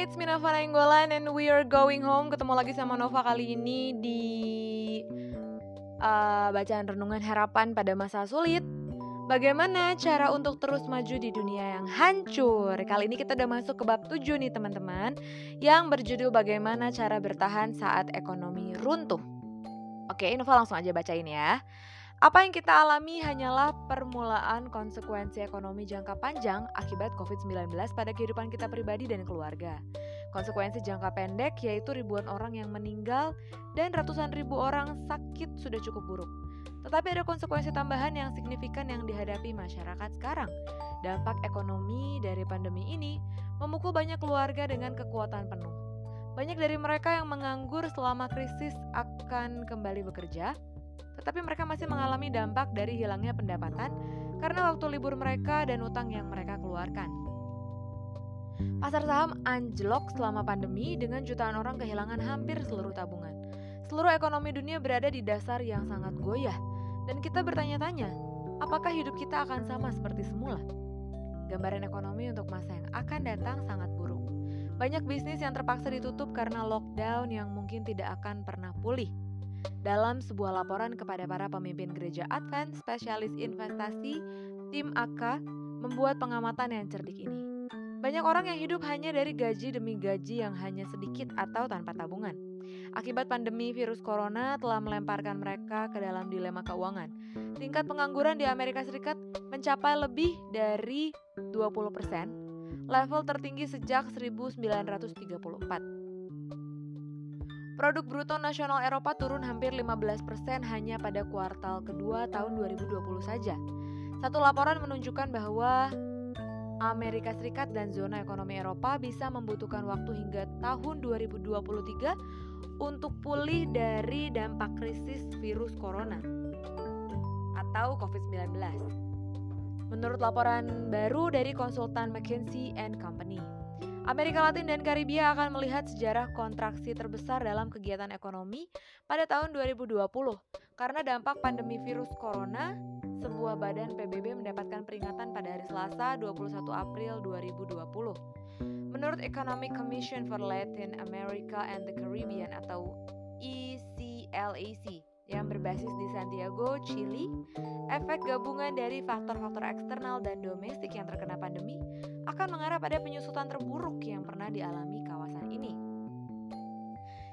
It's me Nova and we are going home. Ketemu lagi sama Nova kali ini di uh, bacaan renungan harapan pada masa sulit. Bagaimana cara untuk terus maju di dunia yang hancur? Kali ini kita udah masuk ke bab 7 nih teman-teman Yang berjudul bagaimana cara bertahan saat ekonomi runtuh Oke, Nova langsung aja bacain ya apa yang kita alami hanyalah permulaan konsekuensi ekonomi jangka panjang akibat COVID-19 pada kehidupan kita pribadi dan keluarga. Konsekuensi jangka pendek yaitu ribuan orang yang meninggal dan ratusan ribu orang sakit sudah cukup buruk. Tetapi ada konsekuensi tambahan yang signifikan yang dihadapi masyarakat sekarang. Dampak ekonomi dari pandemi ini memukul banyak keluarga dengan kekuatan penuh. Banyak dari mereka yang menganggur selama krisis akan kembali bekerja, tetapi mereka masih mengalami dampak dari hilangnya pendapatan karena waktu libur mereka dan utang yang mereka keluarkan. Pasar saham anjlok selama pandemi dengan jutaan orang kehilangan hampir seluruh tabungan. Seluruh ekonomi dunia berada di dasar yang sangat goyah dan kita bertanya-tanya, apakah hidup kita akan sama seperti semula? Gambaran ekonomi untuk masa yang akan datang sangat buruk. Banyak bisnis yang terpaksa ditutup karena lockdown yang mungkin tidak akan pernah pulih. Dalam sebuah laporan kepada para pemimpin gereja Advent, spesialis investasi, tim AK membuat pengamatan yang cerdik ini. Banyak orang yang hidup hanya dari gaji demi gaji yang hanya sedikit atau tanpa tabungan. Akibat pandemi virus corona telah melemparkan mereka ke dalam dilema keuangan. Tingkat pengangguran di Amerika Serikat mencapai lebih dari 20%, level tertinggi sejak 1934. Produk bruto nasional Eropa turun hampir 15% hanya pada kuartal kedua tahun 2020 saja. Satu laporan menunjukkan bahwa Amerika Serikat dan zona ekonomi Eropa bisa membutuhkan waktu hingga tahun 2023 untuk pulih dari dampak krisis virus corona atau COVID-19. Menurut laporan baru dari konsultan McKinsey and Company, Amerika Latin dan Karibia akan melihat sejarah kontraksi terbesar dalam kegiatan ekonomi pada tahun 2020 karena dampak pandemi virus corona. Sebuah badan PBB mendapatkan peringatan pada hari Selasa 21 April 2020. Menurut Economic Commission for Latin America and the Caribbean atau ECLAC, yang berbasis di Santiago, Chili, efek gabungan dari faktor-faktor eksternal dan domestik yang terkena pandemi akan mengarah pada penyusutan terburuk yang pernah dialami kawasan ini.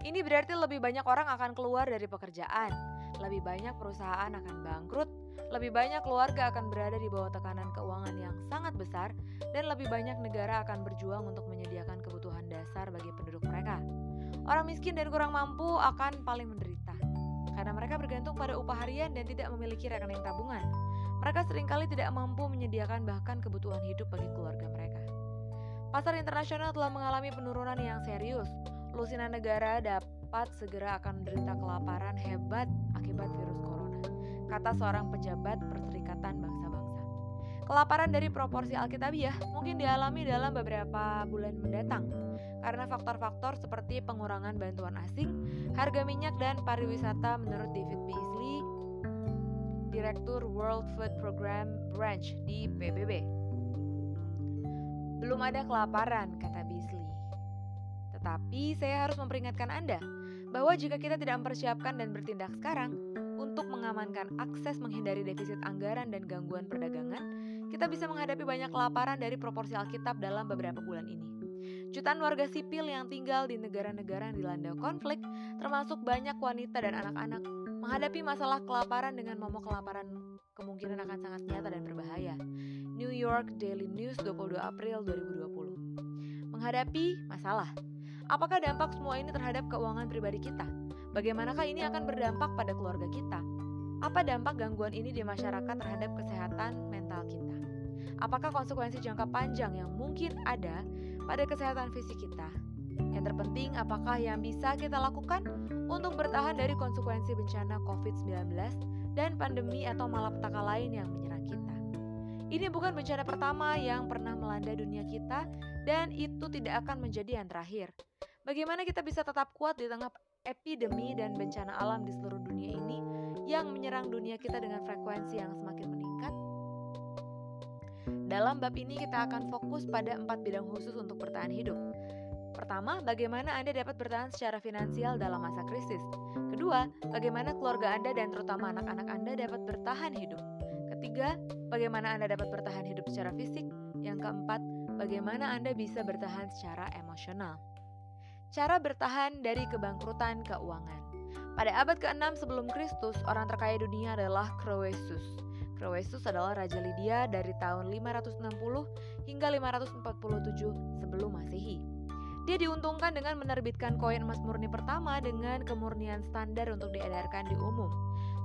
Ini berarti lebih banyak orang akan keluar dari pekerjaan, lebih banyak perusahaan akan bangkrut, lebih banyak keluarga akan berada di bawah tekanan keuangan yang sangat besar, dan lebih banyak negara akan berjuang untuk menyediakan kebutuhan dasar bagi penduduk mereka. Orang miskin dan kurang mampu akan paling menderita karena mereka bergantung pada upah harian dan tidak memiliki rekening tabungan. Mereka sering kali tidak mampu menyediakan bahkan kebutuhan hidup bagi keluarga mereka. Pasar internasional telah mengalami penurunan yang serius. Lusinan negara dapat segera akan menderita kelaparan hebat akibat virus corona, kata seorang pejabat Perserikatan Bangsa-Bangsa. Kelaparan dari proporsi Alkitabiah mungkin dialami dalam beberapa bulan mendatang, karena faktor-faktor seperti pengurangan bantuan asing, harga minyak dan pariwisata menurut David Beasley, Direktur World Food Program Branch di PBB. Belum ada kelaparan, kata Beasley. Tetapi saya harus memperingatkan Anda bahwa jika kita tidak mempersiapkan dan bertindak sekarang untuk mengamankan akses menghindari defisit anggaran dan gangguan perdagangan, kita bisa menghadapi banyak kelaparan dari proporsi Alkitab dalam beberapa bulan ini. Jutaan warga sipil yang tinggal di negara-negara yang dilanda konflik, termasuk banyak wanita dan anak-anak, menghadapi masalah kelaparan dengan momok kelaparan kemungkinan akan sangat nyata dan berbahaya. New York Daily News 22 April 2020. Menghadapi masalah. Apakah dampak semua ini terhadap keuangan pribadi kita? Bagaimanakah ini akan berdampak pada keluarga kita? Apa dampak gangguan ini di masyarakat terhadap kesehatan mental kita? Apakah konsekuensi jangka panjang yang mungkin ada pada kesehatan fisik kita. Yang terpenting, apakah yang bisa kita lakukan untuk bertahan dari konsekuensi bencana COVID-19 dan pandemi atau malapetaka lain yang menyerang kita. Ini bukan bencana pertama yang pernah melanda dunia kita dan itu tidak akan menjadi yang terakhir. Bagaimana kita bisa tetap kuat di tengah epidemi dan bencana alam di seluruh dunia ini yang menyerang dunia kita dengan frekuensi yang semakin meningkat? Dalam bab ini kita akan fokus pada empat bidang khusus untuk bertahan hidup. Pertama, bagaimana Anda dapat bertahan secara finansial dalam masa krisis. Kedua, bagaimana keluarga Anda dan terutama anak-anak Anda dapat bertahan hidup. Ketiga, bagaimana Anda dapat bertahan hidup secara fisik. Yang keempat, bagaimana Anda bisa bertahan secara emosional. Cara bertahan dari kebangkrutan keuangan. Pada abad ke-6 sebelum Kristus, orang terkaya dunia adalah Croesus. Croesus adalah Raja Lydia dari tahun 560 hingga 547 sebelum Masehi. Dia diuntungkan dengan menerbitkan koin emas murni pertama dengan kemurnian standar untuk diedarkan di umum.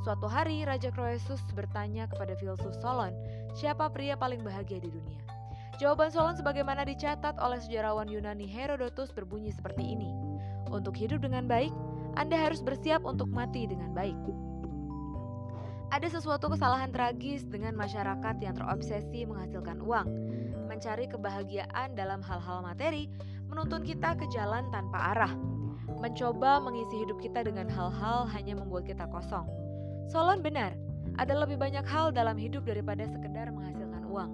Suatu hari, Raja Croesus bertanya kepada filsuf Solon, siapa pria paling bahagia di dunia? Jawaban Solon sebagaimana dicatat oleh sejarawan Yunani Herodotus berbunyi seperti ini. Untuk hidup dengan baik, Anda harus bersiap untuk mati dengan baik. Ada sesuatu kesalahan tragis dengan masyarakat yang terobsesi menghasilkan uang. Mencari kebahagiaan dalam hal-hal materi menuntun kita ke jalan tanpa arah. Mencoba mengisi hidup kita dengan hal-hal hanya membuat kita kosong. Solon benar, ada lebih banyak hal dalam hidup daripada sekedar menghasilkan uang.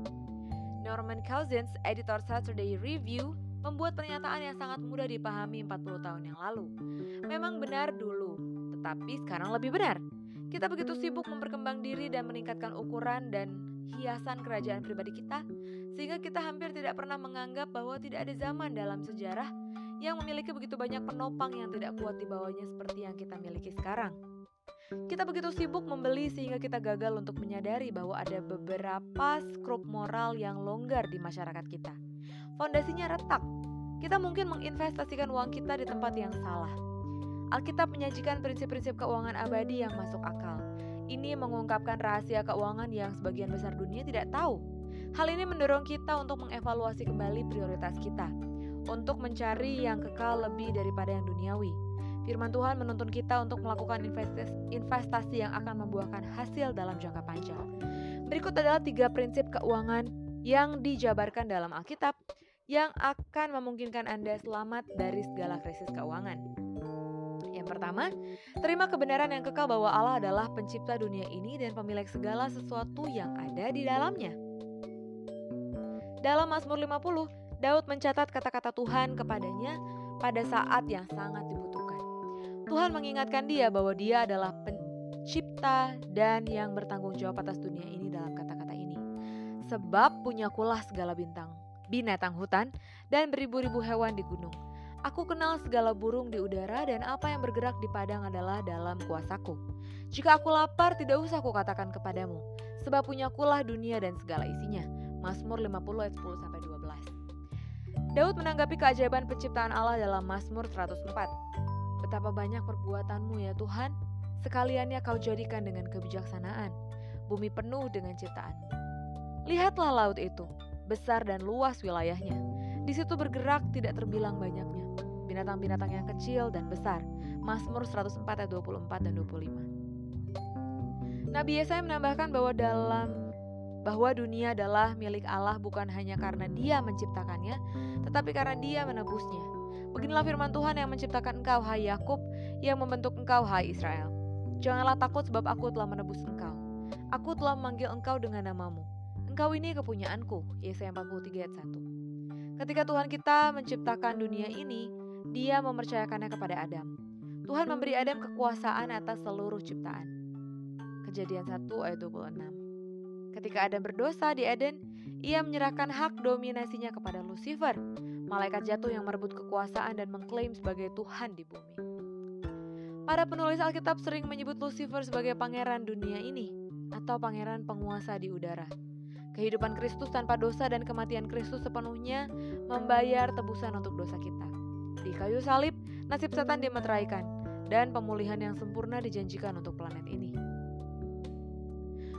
Norman Cousins, editor Saturday Review, membuat pernyataan yang sangat mudah dipahami 40 tahun yang lalu. Memang benar dulu, tetapi sekarang lebih benar. Kita begitu sibuk memperkembang diri dan meningkatkan ukuran dan hiasan kerajaan pribadi kita, sehingga kita hampir tidak pernah menganggap bahwa tidak ada zaman dalam sejarah yang memiliki begitu banyak penopang yang tidak kuat di bawahnya seperti yang kita miliki sekarang. Kita begitu sibuk membeli sehingga kita gagal untuk menyadari bahwa ada beberapa skrup moral yang longgar di masyarakat kita. Fondasinya retak. Kita mungkin menginvestasikan uang kita di tempat yang salah. Alkitab menyajikan prinsip-prinsip keuangan abadi yang masuk akal. Ini mengungkapkan rahasia keuangan yang sebagian besar dunia tidak tahu. Hal ini mendorong kita untuk mengevaluasi kembali prioritas kita, untuk mencari yang kekal lebih daripada yang duniawi Firman Tuhan menuntun kita untuk melakukan investasi yang akan membuahkan hasil dalam jangka panjang. Berikut adalah tiga prinsip keuangan yang dijabarkan dalam Alkitab yang akan memungkinkan Anda selamat dari segala krisis keuangan. Yang pertama, terima kebenaran yang kekal bahwa Allah adalah pencipta dunia ini dan pemilik segala sesuatu yang ada di dalamnya. Dalam Mazmur 50, Daud mencatat kata-kata Tuhan kepadanya pada saat yang sangat dibutuhkan. Tuhan mengingatkan dia bahwa dia adalah pencipta dan yang bertanggung jawab atas dunia ini dalam kata-kata ini. Sebab punya kulah segala bintang, binatang hutan, dan beribu-ribu hewan di gunung. Aku kenal segala burung di udara dan apa yang bergerak di padang adalah dalam kuasaku. Jika aku lapar, tidak usah aku katakan kepadamu, sebab punya kulah dunia dan segala isinya. Mazmur 50 ayat 10 sampai 12. Daud menanggapi keajaiban penciptaan Allah dalam Mazmur 104. Betapa banyak perbuatanmu ya Tuhan, sekaliannya kau jadikan dengan kebijaksanaan, bumi penuh dengan ciptaan. Lihatlah laut itu, besar dan luas wilayahnya. Di situ bergerak tidak terbilang banyaknya. Binatang-binatang yang kecil dan besar. Mazmur 104 ayat 24 dan 25. Nabi Yesaya menambahkan bahwa dalam bahwa dunia adalah milik Allah bukan hanya karena Dia menciptakannya, tetapi karena Dia menebusnya. Beginilah firman Tuhan yang menciptakan engkau, hai Yakub, yang membentuk engkau, hai Israel. Janganlah takut sebab aku telah menebus engkau. Aku telah memanggil engkau dengan namamu. Engkau ini kepunyaanku. Yesaya 43 ayat 1. Ketika Tuhan kita menciptakan dunia ini, dia mempercayakannya kepada Adam. Tuhan memberi Adam kekuasaan atas seluruh ciptaan. Kejadian 1 ayat 26. Ketika Adam berdosa di Eden, ia menyerahkan hak dominasinya kepada Lucifer, malaikat jatuh yang merebut kekuasaan dan mengklaim sebagai Tuhan di bumi. Para penulis Alkitab sering menyebut Lucifer sebagai pangeran dunia ini atau pangeran penguasa di udara. Kehidupan Kristus tanpa dosa dan kematian Kristus sepenuhnya membayar tebusan untuk dosa kita. Di kayu salib, nasib setan dimeteraikan dan pemulihan yang sempurna dijanjikan untuk planet ini.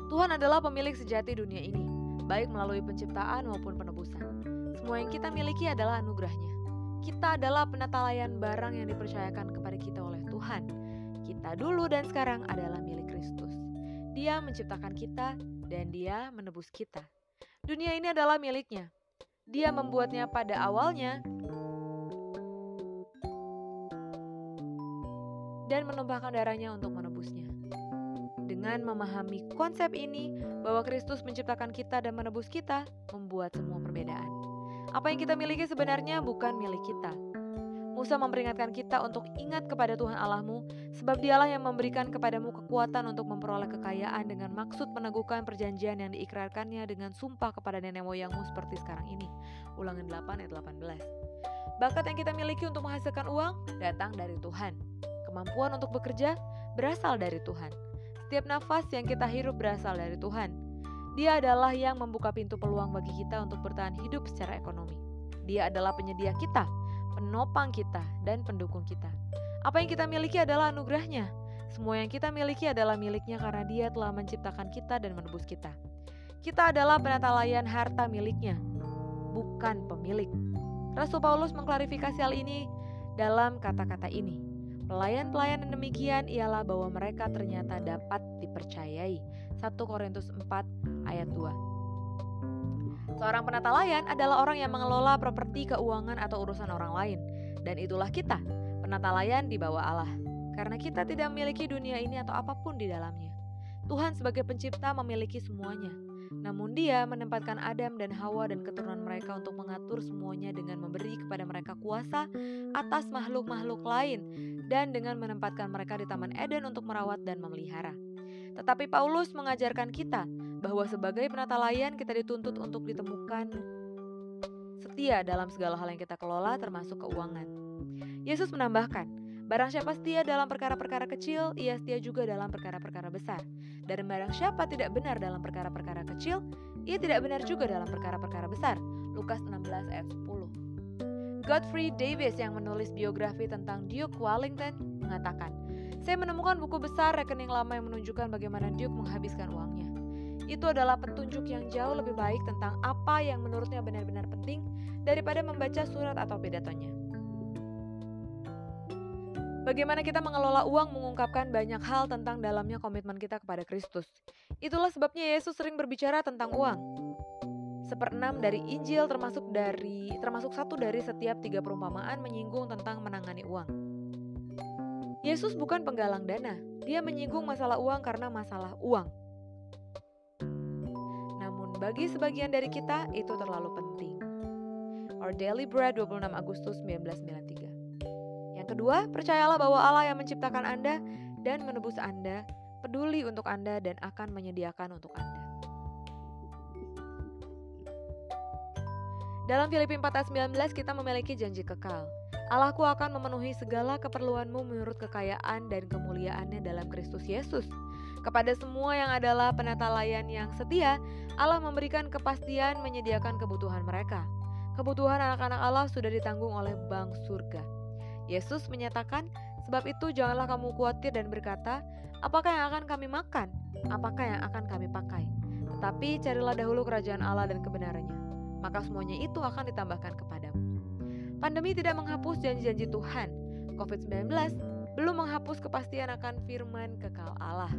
Tuhan adalah pemilik sejati dunia ini, baik melalui penciptaan maupun penebusan. Semua yang kita miliki adalah anugerahnya. Kita adalah penata layan barang yang dipercayakan kepada kita oleh Tuhan. Kita dulu dan sekarang adalah milik Kristus. Dia menciptakan kita dan dia menebus kita. Dunia ini adalah miliknya. Dia membuatnya pada awalnya dan menumpahkan darahnya untuk menebusnya. Dengan memahami konsep ini bahwa Kristus menciptakan kita dan menebus kita, membuat semua perbedaan. Apa yang kita miliki sebenarnya bukan milik kita. Musa memperingatkan kita untuk ingat kepada Tuhan Allahmu, sebab dialah yang memberikan kepadamu kekuatan untuk memperoleh kekayaan dengan maksud meneguhkan perjanjian yang diikrarkannya dengan sumpah kepada nenek moyangmu seperti sekarang ini. Ulangan 8 ayat 18. Bakat yang kita miliki untuk menghasilkan uang datang dari Tuhan. Kemampuan untuk bekerja berasal dari Tuhan. Setiap nafas yang kita hirup berasal dari Tuhan. Dia adalah yang membuka pintu peluang bagi kita untuk bertahan hidup secara ekonomi. Dia adalah penyedia kita penopang kita, dan pendukung kita. Apa yang kita miliki adalah anugerahnya. Semua yang kita miliki adalah miliknya karena dia telah menciptakan kita dan menebus kita. Kita adalah penata layan harta miliknya, bukan pemilik. Rasul Paulus mengklarifikasi hal ini dalam kata-kata ini. Pelayan-pelayan demikian ialah bahwa mereka ternyata dapat dipercayai. 1 Korintus 4 ayat 2 Seorang penata layan adalah orang yang mengelola properti keuangan atau urusan orang lain. Dan itulah kita, penata layan di bawah Allah. Karena kita tidak memiliki dunia ini atau apa pun di dalamnya. Tuhan sebagai pencipta memiliki semuanya. Namun dia menempatkan Adam dan Hawa dan keturunan mereka untuk mengatur semuanya dengan memberi kepada mereka kuasa atas makhluk-makhluk lain dan dengan menempatkan mereka di Taman Eden untuk merawat dan memelihara. Tetapi Paulus mengajarkan kita bahwa sebagai penata layan kita dituntut untuk ditemukan setia dalam segala hal yang kita kelola termasuk keuangan. Yesus menambahkan, barang siapa setia dalam perkara-perkara kecil, ia setia juga dalam perkara-perkara besar. Dan barang siapa tidak benar dalam perkara-perkara kecil, ia tidak benar juga dalam perkara-perkara besar. Lukas 16 ayat 10. Godfrey Davis yang menulis biografi tentang Duke Wellington mengatakan, saya menemukan buku besar rekening lama yang menunjukkan bagaimana Duke menghabiskan uangnya itu adalah petunjuk yang jauh lebih baik tentang apa yang menurutnya benar-benar penting daripada membaca surat atau pidatonya. Bagaimana kita mengelola uang mengungkapkan banyak hal tentang dalamnya komitmen kita kepada Kristus. Itulah sebabnya Yesus sering berbicara tentang uang. Seperenam dari Injil termasuk dari termasuk satu dari setiap tiga perumpamaan menyinggung tentang menangani uang. Yesus bukan penggalang dana, dia menyinggung masalah uang karena masalah uang bagi sebagian dari kita itu terlalu penting. Our Daily Bread 26 Agustus 1993 Yang kedua, percayalah bahwa Allah yang menciptakan Anda dan menebus Anda, peduli untuk Anda dan akan menyediakan untuk Anda. Dalam Filipi 4 ayat 19 kita memiliki janji kekal. Allahku akan memenuhi segala keperluanmu menurut kekayaan dan kemuliaannya dalam Kristus Yesus. Kepada semua yang adalah penata layan yang setia, Allah memberikan kepastian menyediakan kebutuhan mereka. Kebutuhan anak-anak Allah sudah ditanggung oleh Bank Surga. Yesus menyatakan, sebab itu janganlah kamu khawatir dan berkata, apakah yang akan kami makan? Apakah yang akan kami pakai? Tetapi carilah dahulu kerajaan Allah dan kebenarannya, maka semuanya itu akan ditambahkan kepadamu. Pandemi tidak menghapus janji-janji Tuhan. COVID-19 belum menghapus kepastian akan firman kekal Allah.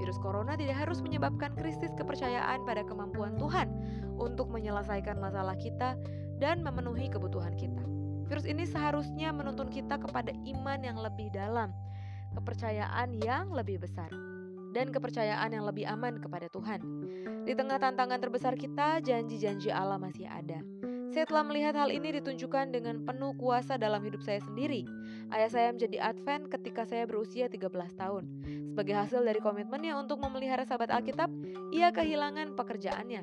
Virus corona tidak harus menyebabkan krisis kepercayaan pada kemampuan Tuhan untuk menyelesaikan masalah kita dan memenuhi kebutuhan kita. Virus ini seharusnya menuntun kita kepada iman yang lebih dalam, kepercayaan yang lebih besar, dan kepercayaan yang lebih aman kepada Tuhan. Di tengah tantangan terbesar kita, janji-janji Allah masih ada. Saya telah melihat hal ini ditunjukkan dengan penuh kuasa dalam hidup saya sendiri. Ayah saya menjadi Advent ketika saya berusia 13 tahun. Sebagai hasil dari komitmennya untuk memelihara sahabat Alkitab, ia kehilangan pekerjaannya.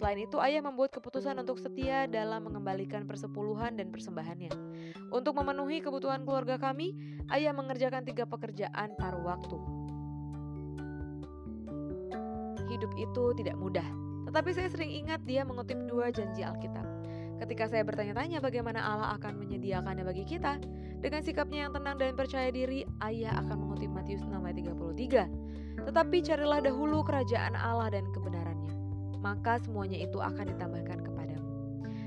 Selain itu, ayah membuat keputusan untuk setia dalam mengembalikan persepuluhan dan persembahannya. Untuk memenuhi kebutuhan keluarga kami, ayah mengerjakan tiga pekerjaan paruh waktu. Hidup itu tidak mudah, tetapi saya sering ingat dia mengutip dua janji Alkitab. Ketika saya bertanya-tanya bagaimana Allah akan menyediakannya bagi kita, dengan sikapnya yang tenang dan percaya diri, ayah akan mengutip Matius 6 ayat 33. Tetapi carilah dahulu kerajaan Allah dan kebenarannya, maka semuanya itu akan ditambahkan kepadamu.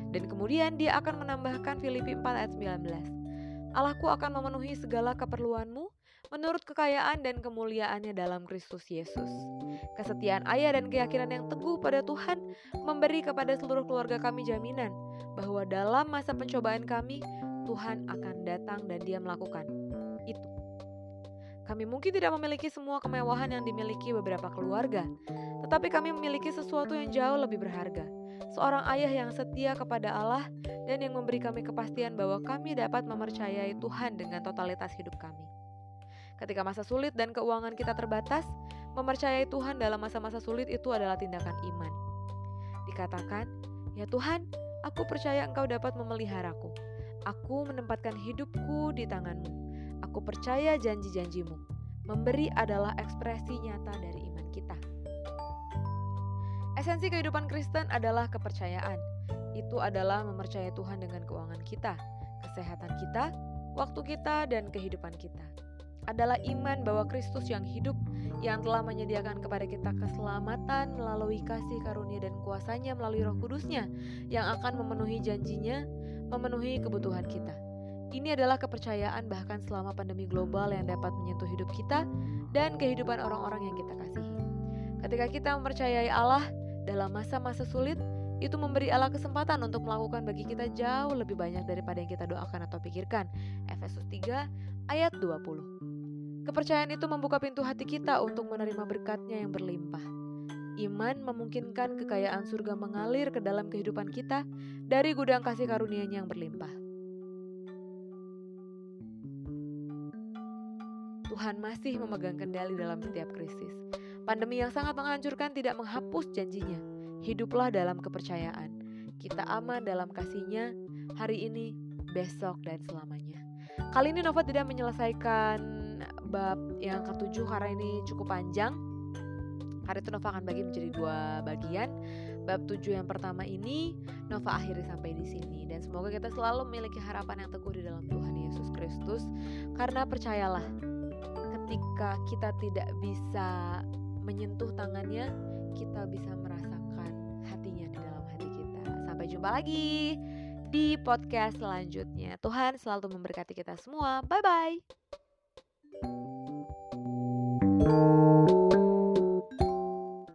Dan kemudian dia akan menambahkan Filipi 4 ayat 19. Allahku akan memenuhi segala keperluanmu menurut kekayaan dan kemuliaannya dalam Kristus Yesus. Kesetiaan ayah dan keyakinan yang teguh pada Tuhan memberi kepada seluruh keluarga kami jaminan bahwa dalam masa pencobaan kami, Tuhan akan datang dan dia melakukan itu. Kami mungkin tidak memiliki semua kemewahan yang dimiliki beberapa keluarga, tetapi kami memiliki sesuatu yang jauh lebih berharga. Seorang ayah yang setia kepada Allah dan yang memberi kami kepastian bahwa kami dapat mempercayai Tuhan dengan totalitas hidup kami. Ketika masa sulit dan keuangan kita terbatas, mempercayai Tuhan dalam masa-masa sulit itu adalah tindakan iman. Dikatakan, "Ya Tuhan, aku percaya Engkau dapat memeliharaku. Aku menempatkan hidupku di tanganmu." Aku percaya janji-janjimu. Memberi adalah ekspresi nyata dari iman kita. Esensi kehidupan Kristen adalah kepercayaan. Itu adalah mempercayai Tuhan dengan keuangan kita, kesehatan kita, waktu kita, dan kehidupan kita. Adalah iman bahwa Kristus yang hidup, yang telah menyediakan kepada kita keselamatan melalui kasih karunia dan kuasanya melalui roh kudusnya, yang akan memenuhi janjinya, memenuhi kebutuhan kita. Ini adalah kepercayaan bahkan selama pandemi global yang dapat menyentuh hidup kita dan kehidupan orang-orang yang kita kasihi. Ketika kita mempercayai Allah dalam masa-masa sulit, itu memberi Allah kesempatan untuk melakukan bagi kita jauh lebih banyak daripada yang kita doakan atau pikirkan. Efesus 3 ayat 20. Kepercayaan itu membuka pintu hati kita untuk menerima berkatnya yang berlimpah. Iman memungkinkan kekayaan surga mengalir ke dalam kehidupan kita dari gudang kasih karunia-Nya yang berlimpah. Tuhan masih memegang kendali dalam setiap krisis. Pandemi yang sangat menghancurkan tidak menghapus janjinya. Hiduplah dalam kepercayaan. Kita aman dalam kasihnya hari ini, besok, dan selamanya. Kali ini Nova tidak menyelesaikan bab yang ketujuh karena ini cukup panjang. Hari itu Nova akan bagi menjadi dua bagian. Bab tujuh yang pertama ini Nova akhiri sampai di sini dan semoga kita selalu memiliki harapan yang teguh di dalam Tuhan Yesus Kristus karena percayalah ketika kita tidak bisa menyentuh tangannya, kita bisa merasakan hatinya di dalam hati kita. Sampai jumpa lagi di podcast selanjutnya. Tuhan selalu memberkati kita semua. Bye bye. thank you